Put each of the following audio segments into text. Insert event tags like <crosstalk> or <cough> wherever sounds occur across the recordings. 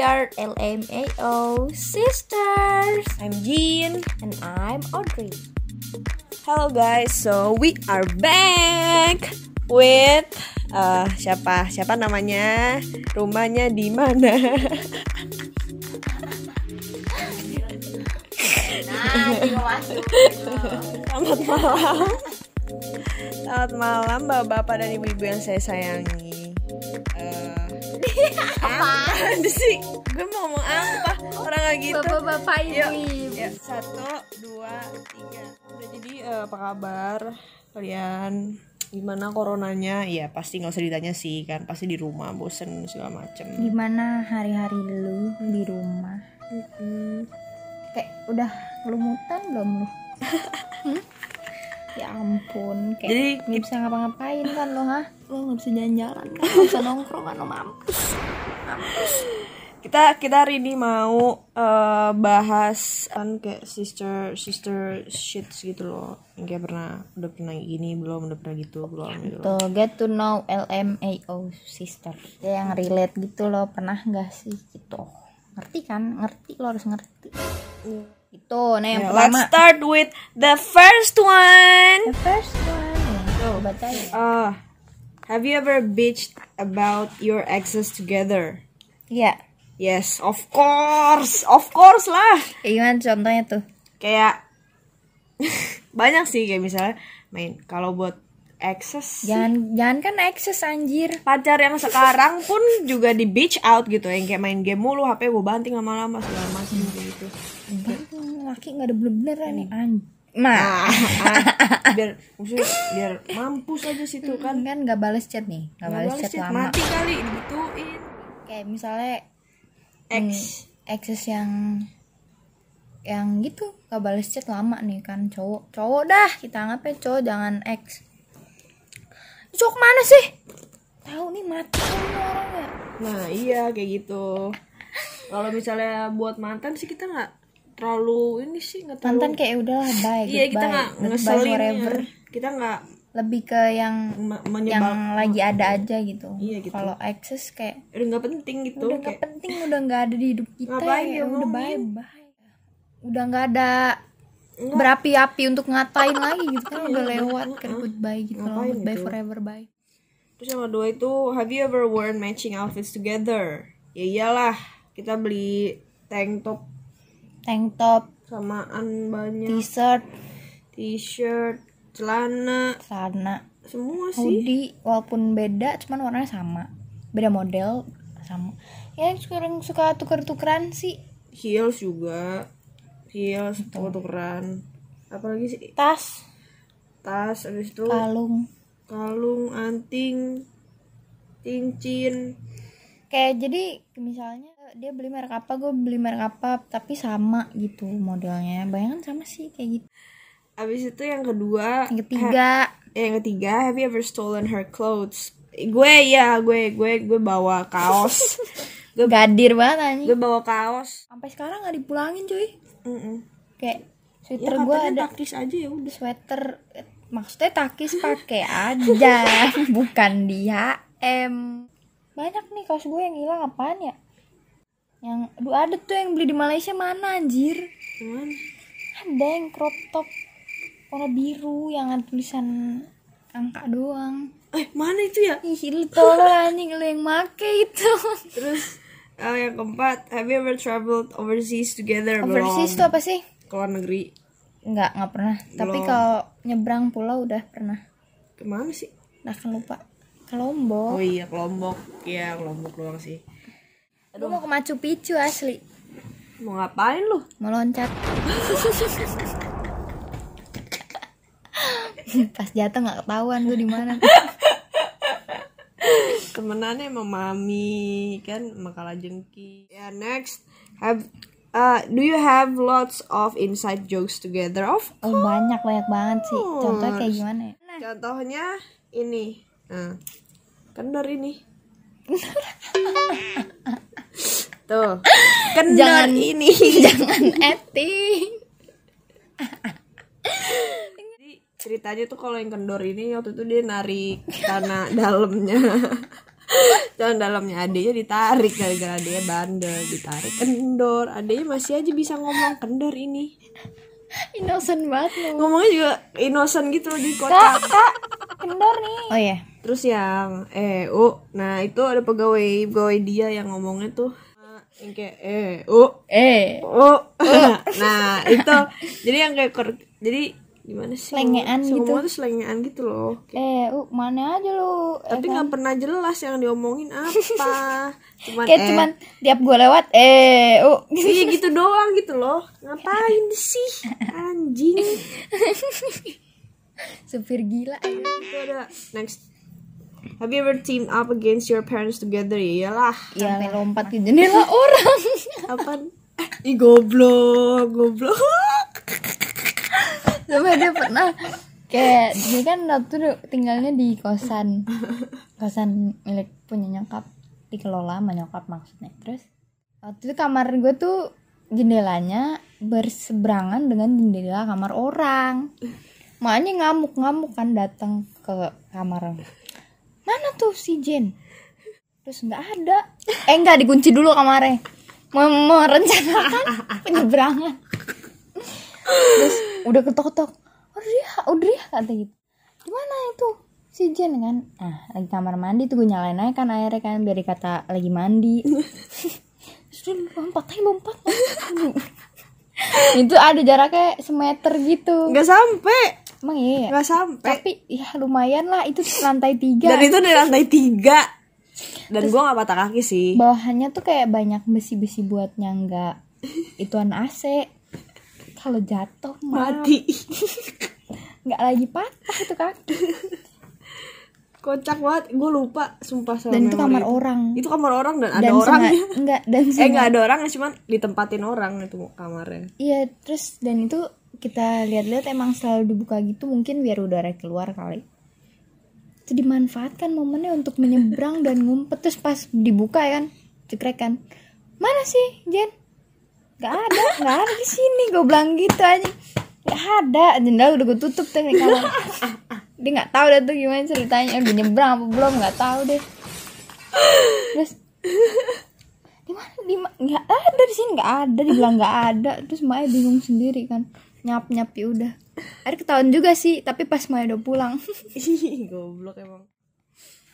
We are LMAO sisters. I'm Jean. And I'm Audrey. Hello guys, so we are back with uh, siapa? Siapa namanya? Rumahnya di mana? <laughs> Selamat malam. Selamat malam bapak-bapak dan ibu-ibu yang saya sayangi. Uh, apa sih? Gue mau ngomong apa? Orang gak gitu. Bapak-bapak Yuk, ibu-ibu. ya satu dua tiga udah jadi eh, apa kabar kalian gimana coronanya ya pasti nggak usah ditanya sih kan pasti di rumah bosen segala macem Gimana hari-hari lu di rumah? Mm-mm. Kayak udah lumutan belum lu? <laughs> Hmm? Ya ampun, kayak Jadi, nggak bisa ngapa-ngapain kan lo ha? Lo nggak bisa jalan-jalan? Nggak bisa <laughs> nongkrong kan lo mampus. kita kita hari ini mau eh, bahas kan kayak sister sister shits gitu loh yang kayak pernah udah pernah gini belum udah pernah gitu belum gitu loh. Tuh, get to know LMAO sister. Ya, yang relate gitu lo pernah nggak sih gitu? Ngerti kan? Ngerti lo harus ngerti. Itu, nah yang Ya, pertama. let's start with the first one The first one. Nih, baca ya. Uh, have you ever bitched about your exes together? Iya. Yes, of course, of course lah. Kayak gimana contohnya tuh? Kayak <laughs> banyak sih kayak misalnya main kalau buat exes sih, Jangan jangan kan ekses anjir. pacar yang sekarang pun juga di beach out gitu yang kayak main game mulu HP gue banting lama-lama segala macam gitu. Laki nggak ada bener-bener nih an. Nah, <laughs> Ah, biar maksudnya biar mampus aja situ kan. kan nggak balas chat nih, nggak balas chat chat, lama. mati kali digituin. Kayak misalnya Ex. ekses yang yang gitu nggak balas chat lama nih kan cowok cowok dah kita anggapnya cowok jangan ex cowok mana sih tahu nih mati kan orang ya Nah iya kayak gitu. Kalau misalnya buat mantan sih kita nggak terlalu ini sih nggak terlalu. mantan kayak udah <laughs> bye iya kita nggak ngeselin ya. Kita nggak lebih ke yang me- yang menyebab lagi ada aja gitu. Iya, gitu. Kalau exes kayak udah nggak penting gitu. udah nggak kayak penting, udah nggak ada di hidup <laughs> kita, Ngapain ya udah diomongin? bye bye. Udah nggak ada berapi-api untuk ngatain <laughs> lagi gitu kan udah lewat kan goodbye gitu loh, goodbye gitu? forever bye. Terus yang kedua itu have you ever worn matching outfits together? Ya iyalah kita beli tank top Tank top, samaan banyak. t-shirt, t-shirt celana. celana, semua sih. hoodie walaupun beda cuman warnanya sama. Beda model sama. Ya sekarang suka tuker-tukeran sih. Heels juga. Heels tuker-tukeran. Apalagi sih? Tas, tas habis itu kalung. kalung anting cincin kayak jadi misalnya dia beli merek apa gue beli merek apa tapi sama gitu modelnya. Bayangan sama sih kayak gitu. Habis itu yang kedua yang ketiga. Eh, yang ketiga have you ever stolen her clothes? Gue ya gue gue gue bawa kaos. Gue <laughs> gadir banget anjing. Gue bawa kaos. Sampai sekarang nggak dipulangin cuy. Mm-mm. kayak ya sweater gue katanya ada. taktis aja ya udah. Sweater eh, maksudnya takis pakai aja <laughs> bukan di HM banyak nih kaos gue yang hilang apaan ya? Yang aduh ada tuh yang beli di Malaysia mana anjir? Cuman, ada yang crop top warna biru yang ada tulisan angka doang. Eh mana itu ya? Ih lu tolol <laughs> anjing lu yang make itu. Terus eh, yang keempat have you ever traveled overseas together overseas tuh belum apa sih? Ke luar negeri. Nggak nggak pernah. Tapi Belum. kalau nyebrang pulau udah pernah. Ke mana sih? Nah kan lupa Lombok. Oh iya ke Lombok. Ya ke Lombok doang sih. Lu mau ke Machu Picchu asli? Mau ngapain lu? Mau loncat. <laughs> Pas jatuh nggak ketahuan tuh di mana. Temenannya sama mami kan sama kalajengki ya next. Have uh, do you have lots of inside jokes together? Of oh banyak banyak banget sih. Contohnya kayak gimana ya? Contohnya ini. Nah kendor ini. <laughs> Tuh. Kendor Jangan- ini. <laughs> jangan Jadi ceritanya tuh kalau yang kendor ini waktu itu dia narik tanah dalamnya. <laughs> Dan dalamnya. Adiknya ditarik gara-gara adiknya bandel. Ditarik kendor. Adiknya masih aja bisa ngomong kendor ini. Innocent banget lo ngomongnya juga innocent gitu loh di kak kendor nih. Oh iya. Terus yang eh oh nah itu ada pegawai pegawai dia yang ngomongnya tuh yang kayak eh oh eh. Oh <laughs> nah itu. Jadi yang kayak kor- jadi gimana sih? Selengean gitu. ngomong tuh selengean gitu loh. Eh uh, mana aja lu tapi nggak pernah jelas yang diomongin <laughs> apa. Cuman kayak eh. cuman tiap gue lewat eh uh iya gitu doang gitu loh. Ngapain sih? <laughs> Anjing supir gila. Itu ada. Next. Have you ever teamed up against your parents together? Iyalah. sampai lompat ke jendela orang. Apa? Ih goblok, goblok. sampai dia pernah. Kayak dia kan waktu itu tinggalnya di kosan. Kosan milik punya nyokap. Dikelola sama nyokap maksudnya. Terus waktu itu kamar gue tuh jendelanya berseberangan dengan jendela kamar orang makanya ngamuk-ngamuk kan datang ke kamar. Mana tuh si Jen terus nggak ada. Eh nggak dikunci dulu kamarnya. Mem- merencanakan penyeberangan. Terus udah ketok-ketok. Udria Udria kata gitu. Gimana itu si Jen kan? Ah lagi kamar mandi tuh gue nyalain aja kan airnya kan biar dikata lagi mandi. Terus dia lompat aja lompat lompat. itu ada jaraknya semeter gitu. Nggak sampai, emang iya ya? nggak sampai. tapi ya lumayan lah itu lantai tiga Dan itu dari lantai tiga. Dan gua nggak patah kaki sih. bawahannya tuh kayak banyak besi-besi buat nyangga ituan AC kalau jatuh Mati. nggak lagi patah itu kaki Kocak banget. Gue lupa, sumpah sama dan itu kamar itu. orang Itu kamar orang dan ada dan orangnya. senga- enggak dan Eh senga- nggak ada orangnya, cuman ditempatin orang itu kamarnya. iya terus dan itu kita lihat-lihat emang selalu dibuka gitu mungkin biar udara keluar kali. Itu dimanfaatkan momennya untuk menyeberang dan ngumpet. Terus pas dibuka kan cekrek kan mana sih Jen? Nggak ada nggak ada di sini gue bilang gitu aja. Nggak ada. Jendela udah gue tutup tuh di kamar. Dia nggak tahu deh tuh gimana ceritanya. Udah nyebrang apa belum nggak tahu deh. Terus di mana? Di nggak ada di sini nggak ada. Dibilang nggak ada. Terus Maya bingung sendiri kan nyap nyap ya udah akhirnya ketahuan juga sih tapi pas Maya udah pulang <laughs> goblok emang.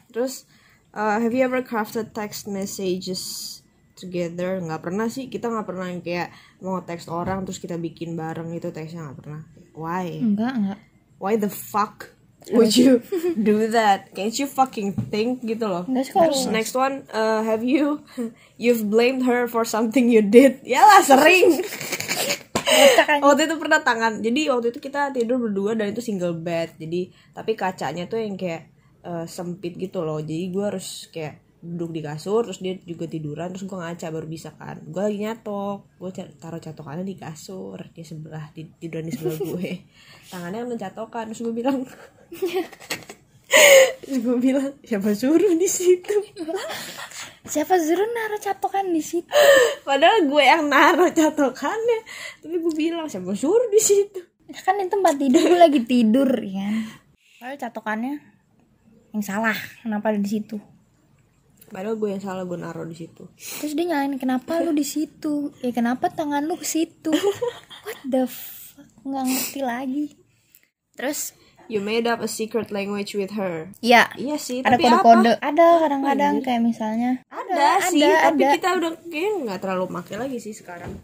Terus, uh, have you ever crafted text messages together? Nggak pernah sih. Kita nggak pernah yang kayak mau teks orang terus kita bikin bareng itu teksnya nggak pernah. Why? enggak enggak Why the fuck would you <laughs> do that? Can't you fucking think gitu loh? Kalau- Terus next one, uh, have you <laughs> you've blamed her for something you did? Yalah sering. Waktu itu pernah tangan. Jadi waktu itu kita tidur berdua dan itu single bed. Jadi tapi kacanya tuh yang kayak eh, sempit gitu loh. Jadi gue harus kayak duduk di kasur terus dia juga tiduran terus gue ngaca baru bisa kan. Gue lagi nyatok. Gue taruh catokannya di kasur dia sebelah di, tiduran di sebelah gue <laughs> tangannya mencatokan terus gue bilang <laughs> terus gue bilang siapa suruh di situ <laughs> siapa suruh naruh catokan di situ? <laughs> Padahal gue yang naruh catokannya. Tapi gue bilang siapa suruh di situ? Ya kan ini tempat tidur gue lagi tidur ya. Padahal catokannya yang salah kenapa ada di situ? Padahal gue yang salah gue naruh di situ. terus dia nyalain kenapa lu di situ? Ya kenapa tangan lu ke situ? <laughs> What the fuck nggak ngerti lagi. Terus You made up a secret language with her. ya. Iya sih, ada kode-kode. apa? ada kadang-kadang kayak misalnya. Ada, sih, tapi ada. kita udah kayaknya nggak terlalu make lagi sih sekarang.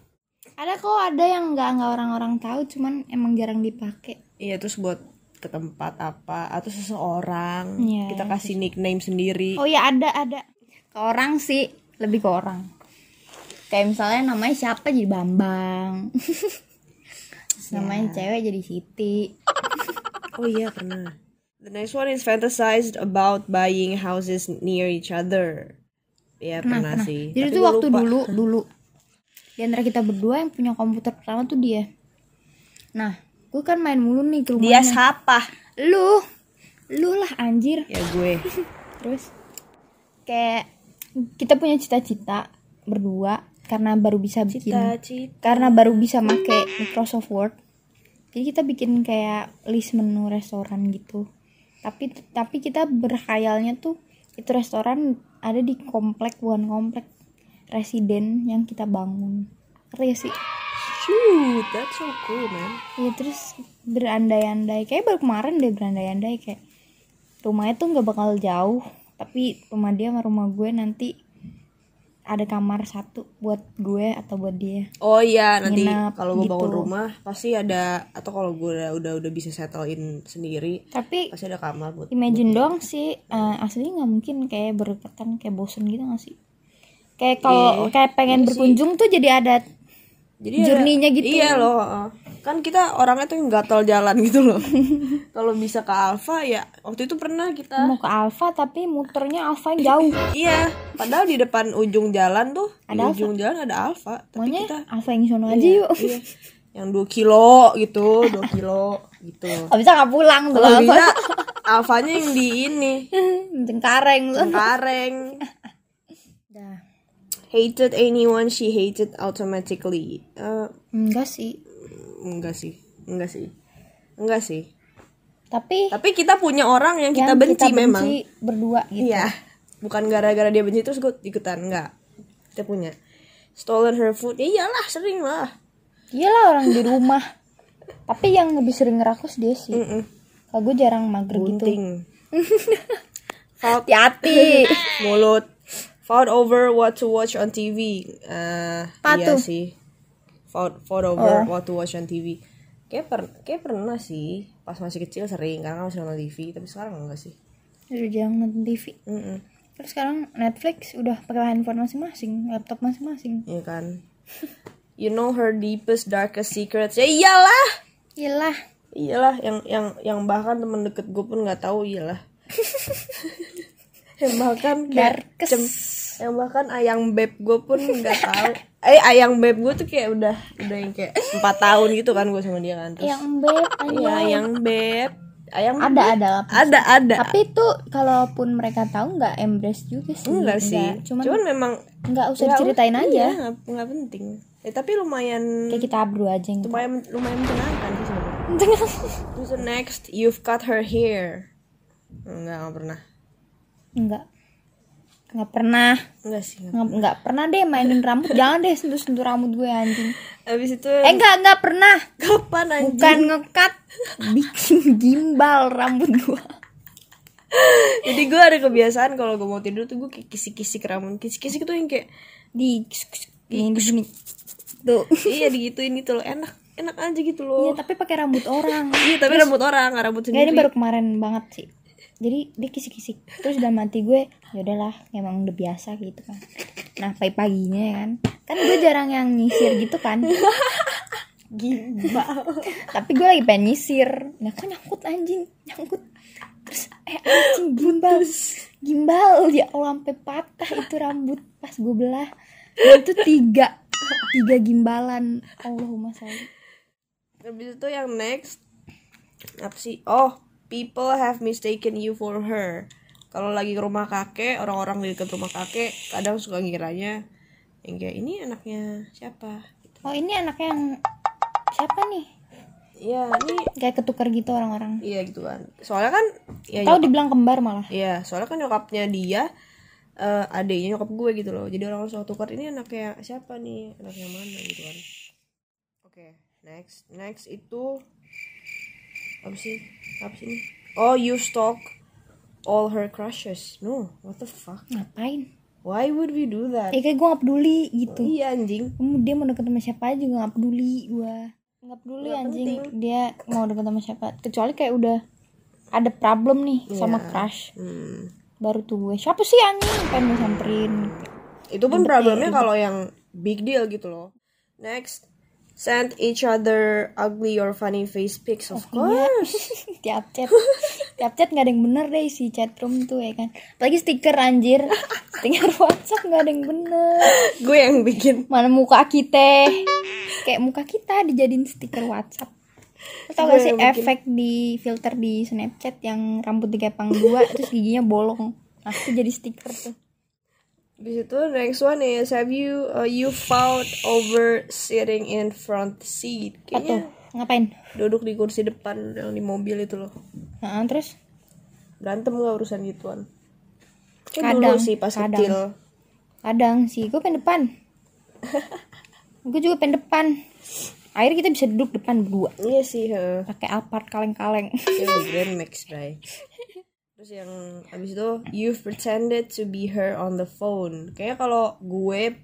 ada kok ada yang nggak nggak orang-orang tahu cuman emang jarang dipakai. Iya, terus buat ke tempat apa atau seseorang. Iya, kita kasih nickname sendiri. oh ya ada ada. Ke orang sih lebih ke orang. Kayak misalnya namanya siapa? Jadi Bambang. <laughs> Namanya cewek jadi Siti Oh iya pernah. The next one is fantasized about buying houses near each other. Iya pernah, sih. jadi Tapi tuh gua waktu lupa. dulu dulu di antara kita berdua yang punya komputer pertama tuh dia nah gue kan main mulu nih ke dia rumahnya siapa? lu lu lah anjir Ya gue. <laughs> terus kayak kita punya cita-cita berdua karena baru bisa bikin Cita-cita. karena baru bisa make Microsoft Word jadi kita bikin kayak list menu restoran gitu. Tapi tapi kita berkhayalnya tuh itu restoran ada di komplek bukan komplek residen yang kita bangun. Ngerti gak sih? Shoot, that's so cool, man. ya terus berandai-andai. Kayak baru kemarin deh berandai-andai kayak rumahnya tuh nggak bakal jauh tapi rumah dia sama rumah gue nanti ada kamar satu buat gue atau buat dia Oh iya, nanti kalau gue bangun gitu. rumah pasti ada atau kalau gue udah udah udah bisa settlein sendiri tapi pasti ada kamar buat. imagine doang sih eh, asli nggak mungkin kayak berdekatan kayak bosen gitu gak sih kayak kalau Iya, kayak pengen berkunjung tuh jadi ada Jadi ada- journey-nya gitu. Iya loh. heeh. Kan kita orangnya tuh yang gatel jalan gitu loh. <laughs> kalau bisa ke Alfa ya waktu itu pernah kita mau ke Alfa tapi muternya Alfa yang jauh <laughs> Iya, padahal di depan ujung jalan tuh, Ada di ujung jalan ada Alfa, tapi Maunya kita Alfa yang sono aja yuk iya, <laughs> yang 2 kilo gitu, 2 kilo gitu. Gak bisa nggak pulang tuh Kalau bisa Alfanya yang di ini, Cengkareng Cengkareng. Dah. Hated anyone she hated automatically. Eh, Enggak sih enggak sih, enggak sih. Enggak sih. Tapi Tapi kita punya orang yang kita yang benci, memang. berdua gitu Iya. Bukan gara-gara dia benci terus gue ikutan, enggak. Kita punya. Stolen her food. Ya iyalah, sering lah. Iyalah orang di rumah <laughs> Tapi yang lebih sering ngerakus dia sih Mm-mm. Kalau gue jarang mager gitu Bunting. Found <laughs> Hati-hati <laughs> mulut. Found over what to watch on TV. Eh, Apa iya sih. Found over what to watch on TV. Kayak, per, kayak pernah sih. Pas masih kecil sering. Karena kan masih nonton TV. Tapi sekarang enggak sih. Udah jarang nonton TV Mm-mm. Terus sekarang Netflix udah pakai handphone masing-masing Laptop masing-masing Iya kan. <laughs> You know her deepest, darkest secrets. Ya iyalah. Iyalah Iyalah. Yang yang yang bahkan temen deket gue pun nggak tahu iyalah. <laughs> yang bahkan kayak Darkest. cem- yang bahkan ayang beb gue pun nggak <laughs> tahu eh ayang beb gue tuh kayak udah udah yang kayak <laughs> empat tahun gitu kan gue sama dia kan terus Yang beb iya ayang. beb. Ayang Ada beb. ada. Lah ada ada. Tapi itu kalaupun mereka tahu nggak embrace juga sih. Enggak sih. Cuman cuman memang nggak usah nggak- diceritain iya, aja. Nggak nggak penting. Eh, tapi lumayan Kayak kita abru aja yang lumayan lumayan menyenangkan sih sebenarnya. <laughs> Terus the next? You've cut her hair. Enggak enggak pernah. Enggak nggak pernah. Enggak sih enggak. nggak nggak pernah deh mainin rambut. <laughs> Jangan deh sentuh sentuh rambut gue anjing. Abis itu eh enggak enggak pernah. Kapan anjing? Bukan ngekat. Bikin gimbal rambut gue <laughs> Jadi gue ada kebiasaan kalau gue mau tidur tuh gue kisik-kisik rambut. Kisik-kisik tuh yang kayak di ini di sini. Tuh. Iya digituin gitu loh. Enak enak aja gitu loh. Iya tapi pakai rambut orang. Iya tapi rambut orang nggak rambut Nggak, ini sendiri. baru kemarin banget sih jadi dia kisik-kisik. Terus udah mati gue ya udahlah emang udah biasa gitu kan. Nah pagi-paginya ya kan. Kan gue jarang yang nyisir gitu kan. <laughs> Gimbal tapi gue lagi pengen nyisir. Nah kok nyangkut anjing? Nyangkut. Terus eh anjing gimbal. Gimbal ya Allah sampai patah itu rambut pas gue belah. Dan itu tiga. Tiga gimbalan. Allahumma sholli Habis itu yang next Apa sih? Oh People have mistaken you for her Kalau lagi ke rumah kakek Orang-orang di dekat rumah kakek Kadang suka ngiranya Yang kayak ini anaknya siapa gitu. oh ini anaknya yang siapa nih Iya ini kayak ketukar gitu orang-orang Iya gitu kan Soalnya kan ya tahu dibilang kembar malah Iya, soalnya kan nyokapnya dia eh adiknya nyokap gue gitu loh. Jadi orang suka tukar ini anaknya siapa nih? Anaknya mana gitu kan. Oke, next. Next itu apa sih? Apa sih ini? Oh, you stalk all her crushes. No, what the fuck? ngapain Why would we do that? eh kayak gue gak peduli gitu Iya anjing. dia mau deket sama siapa aja juga gak peduli gue nggak peduli Nggak anjing penting. dia mau deket sama siapa kecuali kayak udah ada problem nih sama Iya. crush Hmm. baru tuh gue siapa sih anjing pengen gue samperin Itu pun problemnya kalau yang big deal gitu loh. Next, send each other ugly or funny face pics of Iya. course. <laughs> tiap chat tiap chat nggak ada yang bener deh si chatroom tuh ya kan apalagi stiker anjir stiker WhatsApp nggak ada yang bener gue yang bikin. mana muka kita kayak muka kita dijadiin stiker WhatsApp tau gak sih bikin. efek di filter di Snapchat yang rambut dikepang dua terus giginya bolong nah itu jadi stiker tuh Di situ next one is have you uh, you found over sitting in front seat. Kayaknya ngapain duduk di kursi depan yang di mobil itu loh. nah, terus Berantem gak urusan gituan? Kayak Kadang, dulu sih pas kadang. kecil. kadang sih gue pengen depan <laughs> gue juga pengen depan akhirnya kita bisa duduk depan berdua Iya sih, pakai apart kaleng-kaleng Iya, Grand Max, Bray. <laughs> Terus yang abis itu you've pretended to be her on the phone. Kayaknya kalau gue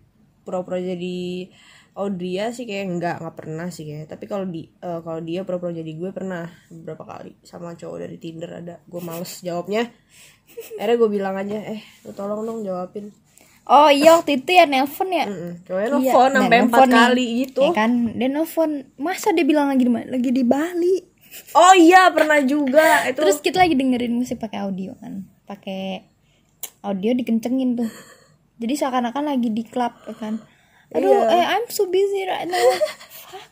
pura-pura jadi Audria sih kayak enggak nggak pernah sih kayak. Tapi kalau di eh, kalau dia pura-pura jadi gue pernah beberapa kali sama cowok dari Tinder ada. Gue males jawabnya. Akhirnya gue bilang aja, eh lu tolong dong jawabin. oh iya waktu itu ya nelpon ya Mm-mm. Cowoknya Iya, nelfon nah, sampai empat nelpon kali gitu. ya kan dia nelfon masa dia bilang lagi di mana lagi di Bali Oh iya pernah juga. Itu. terus kita lagi dengerin musik pakai audio kan. Pakai audio dikencengin tuh. Jadi seakan-akan lagi di klub ya kan. Aduh eh I'm so busy right now.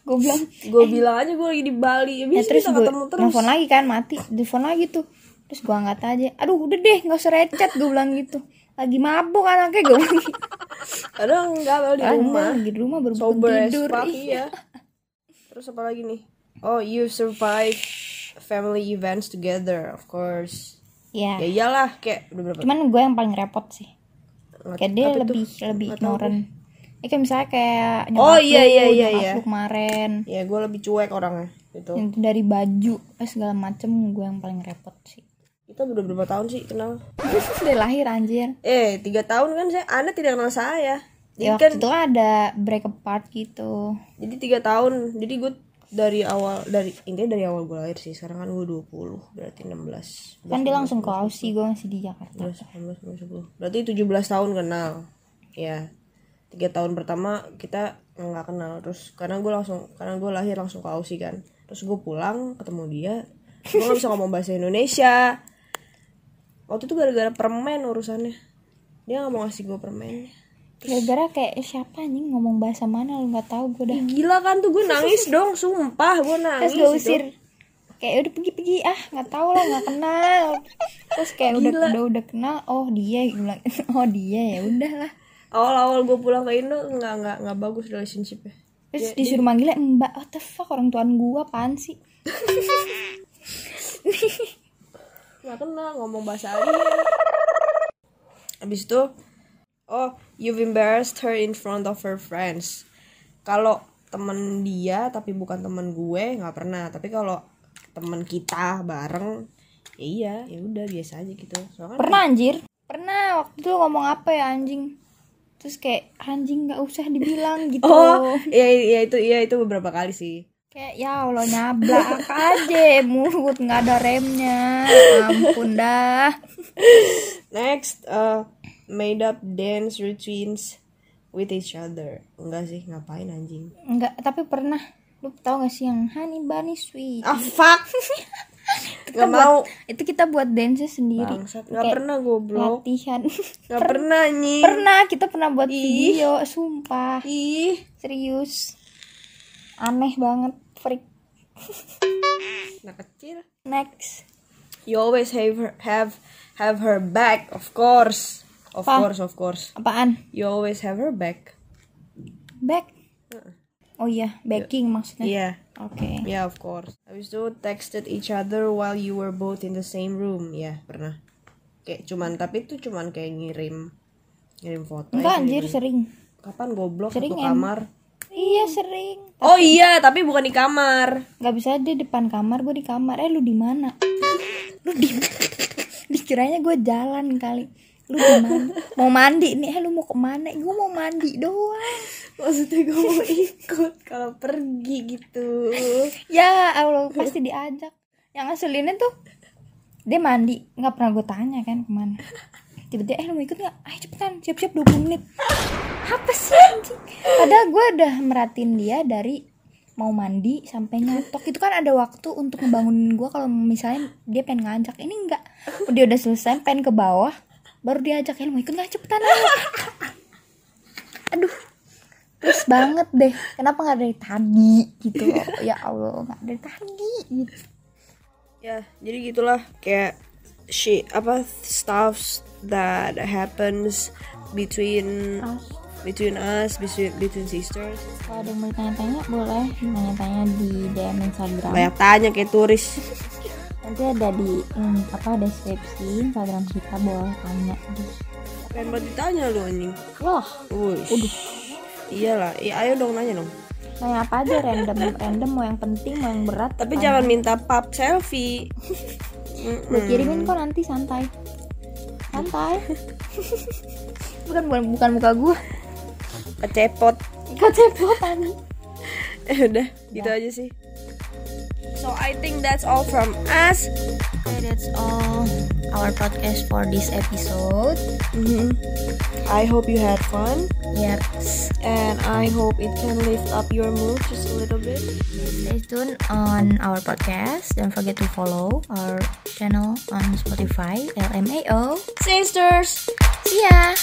Gue bilang. Gue bilang aja gue lagi di Bali. Ya, ya terus gue nelfon lagi kan mati. Telepon lagi tuh. Terus gue angkat aja. Aduh udah deh nggak usah recet gue bilang gitu. Lagi mabuk anaknya gue bilang gitu. Padahal enggak kalau di rumah. lagi di rumah baru tidur iya. terus apa lagi nih oh you survive family events together of course. Ya ya iyalah kayak udah berapa? Cuman gue yang paling repot sih. Kayak dia apa itu? lebih lebih Nggak tahu ignoran ya kayak misalnya kayak Oh, iya, iya, iya, iya. lu kemarin. Ya gue lebih cuek orangnya gitu. Yang dari baju eh, segala macem gue yang paling repot sih. Kita udah berapa tahun sih kenal? <laughs> Dari lahir anjir. Eh tiga tahun kan saya anda tidak kenal saya. Jadi ya kan waktu itu kan ada break apart gitu. Jadi tiga tahun. Jadi gue dari awal dari intinya dari awal gue lahir sih sekarang kan gue 20 berarti 16 kan dia langsung ke Aussie gue masih di Jakarta 19, 19, 10. Berarti 17 tahun kenal. Ya. Tiga tahun pertama kita nggak kenal terus karena gue langsung karena gue lahir langsung ke Aussie kan. Terus gue pulang ketemu dia, gue nggak bisa ngomong bahasa Indonesia. Waktu itu gara-gara permen urusannya. Dia nggak mau ngasih gue permennya. Gara-gara kayak eh, siapa anjing ngomong bahasa mana lu nggak tahu gue dah Gila kan tuh gue nangis dong, sumpah gue terus nangis. gue itu. usir kayak udah pergi pergi ah nggak tahu lah nggak kenal terus kayak udah Gila. udah udah kenal oh dia gue bilang <laughs> oh dia ya udah lah Awal-awal gue pulang ke Indo nggak nggak nggak bagus relationshipnya. terus disuruh manggilnya mbak what the fuck orang tuan gua apaan sih <laughs> nggak kenal ngomong bahasa alien abis itu oh you've embarrassed her in front of her friends. Kalau temen dia tapi bukan temen gue nggak pernah. Tapi kalau temen kita bareng ya iya ya udah biasa aja gitu. Soalnya pernah anjir? Pernah waktu itu ngomong apa ya anjing? Terus kayak anjing nggak usah dibilang <laughs> gitu. Oh iya iya itu iya itu beberapa kali sih. Kayak ya Allah nyablak <laughs> aja mulut nggak ada remnya. Ampun dah. Next uh, made up dance routines with each other. Enggak sih ngapain anjing? Nggak tapi pernah. Lu tau gak sih yang honey bunny sweet ah fuck! <laughs> Kita nggak buat- mau. Itu kita buat dance sendiri. Bangsat, nggak Kayak pernah goblok. latihan. Nggak pernah anjing. Pernah kita pernah buat Ih. video sumpah. Ih. Serius. Aneh banget freak. Anak kecil. Next. You always have her have have her back of course of Apa? course of course. Apaan? You always have her back. Back? Oh iya backing maksudnya? Yeah. Oke. Yeah of course. Habis itu texted each other while you were both in the same room. Ya pernah. Kayak cuman tapi itu cuman kayak ngirim ngirim foto. Enggak ya, anjir ngirim- sering. Kapan goblok Sering, satu kamar? Iya sering. Oh iya tapi bukan di kamar. Nggak bisa di depan kamar gue di kamar. Eh lu di mana? <laughs> Lu di <laughs> dikiranya gue jalan kali lu di mana mau mandi nih. Eh lu mau ke mana gue mau mandi doang. Maksudnya gue mau ikut kalau pergi gitu. Ya Allah pasti diajak. Yang ngeselinnya tuh dia mandi. Nggak pernah gue tanya kan ke mana. Tiba-tiba eh lu mau ikut nggak? Ayo cepetan. Siap-siap 20 menit. Apa sih anjing? Padahal gue udah merhatiin dia dari mau mandi sampai nyatok. Itu kan ada waktu untuk ngebangunin gue kalau misalnya dia pengen ngajak. Ini enggak dia udah selesai pengen ke bawah baru diajak mau ikut nggak cepetan ayo <laughs> aduh terus banget deh. Kenapa nggak dari tadi gitu loh? <laughs> Ya Allah nggak dari tadi gitu. Ya jadi gitulah. Kayak shit apa stuff that happens between between us between between sisters. Kalau ada yang mau tanya-tanya boleh. Tanya-tanya di DM Instagram. Banyak tanya kayak turis <laughs> nanti ada di hmm, apa deskripsi Instagram kita boleh tanya. Pengen buat ditanya lu anjing Wush. Udah. iyalah iya ayo dong nanya dong. Tanya apa aja random random mau yang penting mau yang berat tapi tanya. jangan minta pap selfie. <laughs> Gue kirimin kok nanti santai. Santai. <laughs> Bukan bukan bukan muka gue kecepot. Kecepotan <laughs> eh udah gitu aja sih so I think that's all from us. Okay, that's all our podcast for this episode. Mhm. I hope you had fun. Yep. And I hope it can lift up your mood just a little bit. Stay tuned on our podcast. Don't forget to follow our channel on Spotify LMAO sisters! See ya